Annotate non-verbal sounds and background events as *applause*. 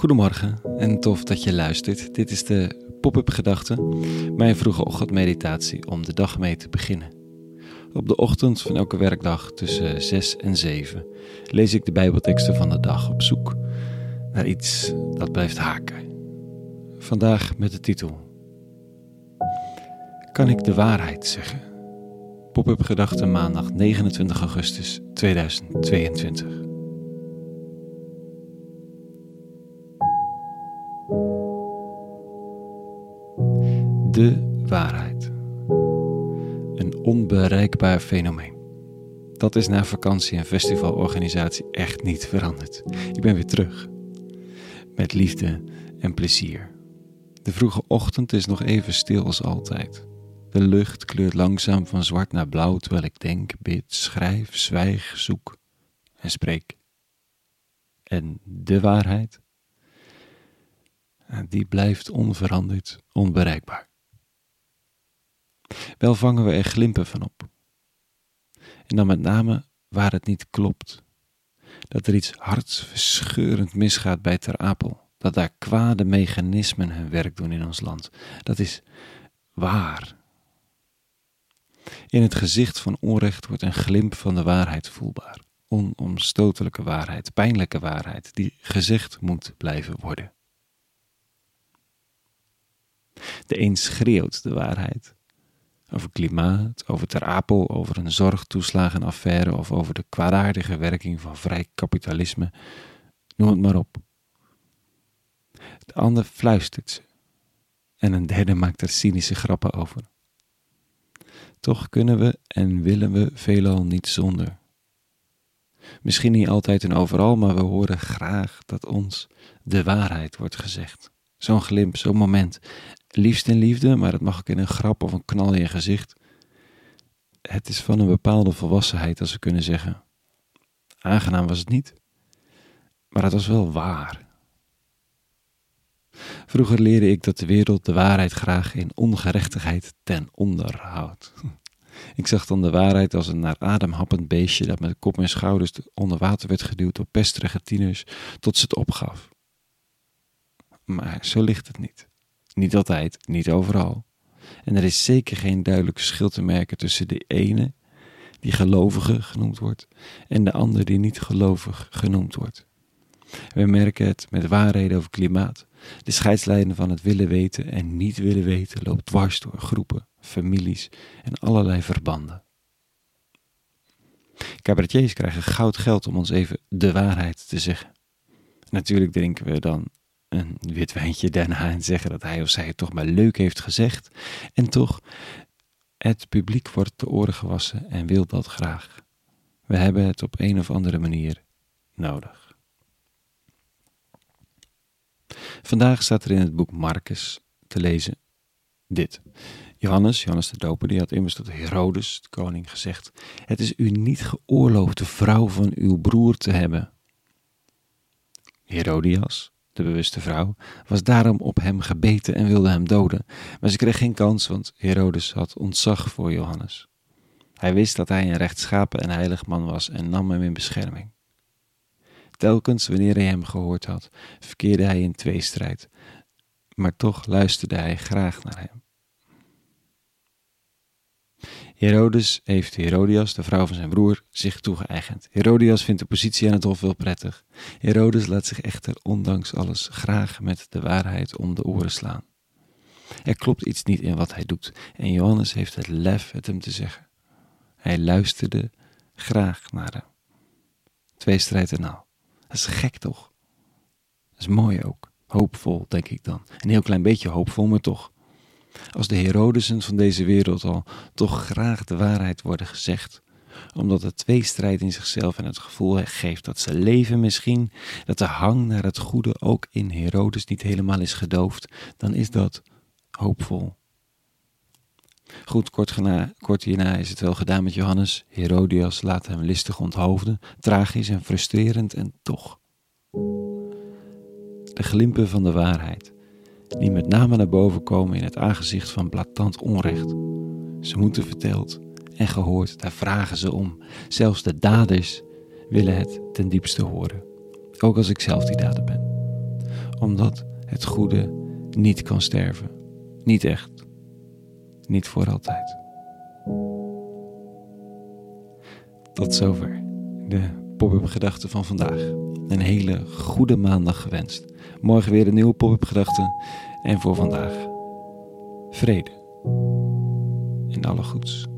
Goedemorgen en tof dat je luistert. Dit is de Pop-up Gedachte, mijn vroege ochtendmeditatie om de dag mee te beginnen. Op de ochtend van elke werkdag tussen 6 en 7 lees ik de Bijbelteksten van de dag op zoek naar iets dat blijft haken. Vandaag met de titel Kan ik de waarheid zeggen? Pop-up Gedachte maandag 29 augustus 2022. De waarheid. Een onbereikbaar fenomeen. Dat is na vakantie en festivalorganisatie echt niet veranderd. Ik ben weer terug. Met liefde en plezier. De vroege ochtend is nog even stil als altijd. De lucht kleurt langzaam van zwart naar blauw terwijl ik denk, bid, schrijf, zwijg, zoek en spreek. En de waarheid? Die blijft onveranderd onbereikbaar. Wel vangen we er glimpen van op. En dan met name waar het niet klopt. Dat er iets hartverscheurend misgaat bij Ter Apel. Dat daar kwade mechanismen hun werk doen in ons land. Dat is waar. In het gezicht van onrecht wordt een glimp van de waarheid voelbaar. Onomstotelijke waarheid, pijnlijke waarheid, die gezegd moet blijven worden. De een schreeuwt de waarheid, over klimaat, over Ter Apel, over een zorgtoeslagenaffaire of over de kwaadaardige werking van vrij kapitalisme. Noem het maar op. De ander fluistert ze en een derde maakt er cynische grappen over. Toch kunnen we en willen we veelal niet zonder. Misschien niet altijd en overal, maar we horen graag dat ons de waarheid wordt gezegd. Zo'n glimp, zo'n moment liefst in liefde, maar het mag ook in een grap of een knal in je gezicht. Het is van een bepaalde volwassenheid, als we kunnen zeggen. Aangenaam was het niet, maar het was wel waar. Vroeger leerde ik dat de wereld de waarheid graag in ongerechtigheid ten onder houdt. *laughs* Ik zag dan de waarheid als een naar adem happend beestje dat met kop en schouders onder water werd geduwd door pesterige tieners tot ze het opgaf. Maar zo ligt het niet. Niet altijd, niet overal. En er is zeker geen duidelijk verschil te merken tussen de ene, die gelovige genoemd wordt, en de ander die niet gelovig genoemd wordt. We merken het met waarheden over klimaat. De scheidslijnen van het willen weten en niet willen weten loopt dwars door groepen, families en allerlei verbanden. Cabaretiers krijgen goud geld om ons even de waarheid te zeggen. Natuurlijk drinken we dan een wit wijntje daarna en zeggen dat hij of zij het toch maar leuk heeft gezegd. En toch, het publiek wordt de oren gewassen en wil dat graag. We hebben het op een of andere manier nodig. Vandaag staat er in het boek Marcus te lezen dit. Johannes, Johannes de Doper, die had immers tot Herodes, de koning, gezegd: Het is u niet geoorloofd de vrouw van uw broer te hebben. Herodias, de bewuste vrouw, was daarom op hem gebeten en wilde hem doden. Maar ze kreeg geen kans, want Herodes had ontzag voor Johannes. Hij wist dat hij een rechtschapen en heilig man was en nam hem in bescherming. Telkens wanneer hij hem gehoord had, verkeerde hij in tweestrijd, maar toch luisterde hij graag naar hem. Herodes heeft Herodias, de vrouw van zijn broer, zich toegeëigend. Herodias vindt de positie aan het hof wel prettig. Herodes laat zich echter ondanks alles graag met de waarheid om de oren slaan. Er klopt iets niet in wat hij doet en Johannes heeft het lef het hem te zeggen. Hij luisterde graag naar hem. Twee strijd en al. Dat is gek toch? Dat is mooi ook. Hoopvol, denk ik dan. Een heel klein beetje hoopvol, maar toch. Als de Herodesen van deze wereld al toch graag de waarheid worden gezegd, omdat het tweestrijd in zichzelf en het gevoel geeft dat ze leven misschien, dat de hang naar het goede ook in Herodes niet helemaal is gedoofd, dan is dat hoopvol. Goed, kort, kort hierna is het wel gedaan met Johannes. Herodias laat hem listig onthoofden, tragisch en frustrerend en toch. De glimpen van de waarheid die met name naar boven komen in het aangezicht van blatant onrecht. Ze moeten verteld en gehoord, daar vragen ze om. Zelfs de daders willen het ten diepste horen, ook als ik zelf die dader ben. omdat het goede niet kan sterven. Niet echt. Niet voor altijd. Tot zover de pop-up gedachte van vandaag. Een hele goede maandag gewenst. Morgen weer een nieuwe pop-up gedachte. En voor vandaag vrede en alle goeds.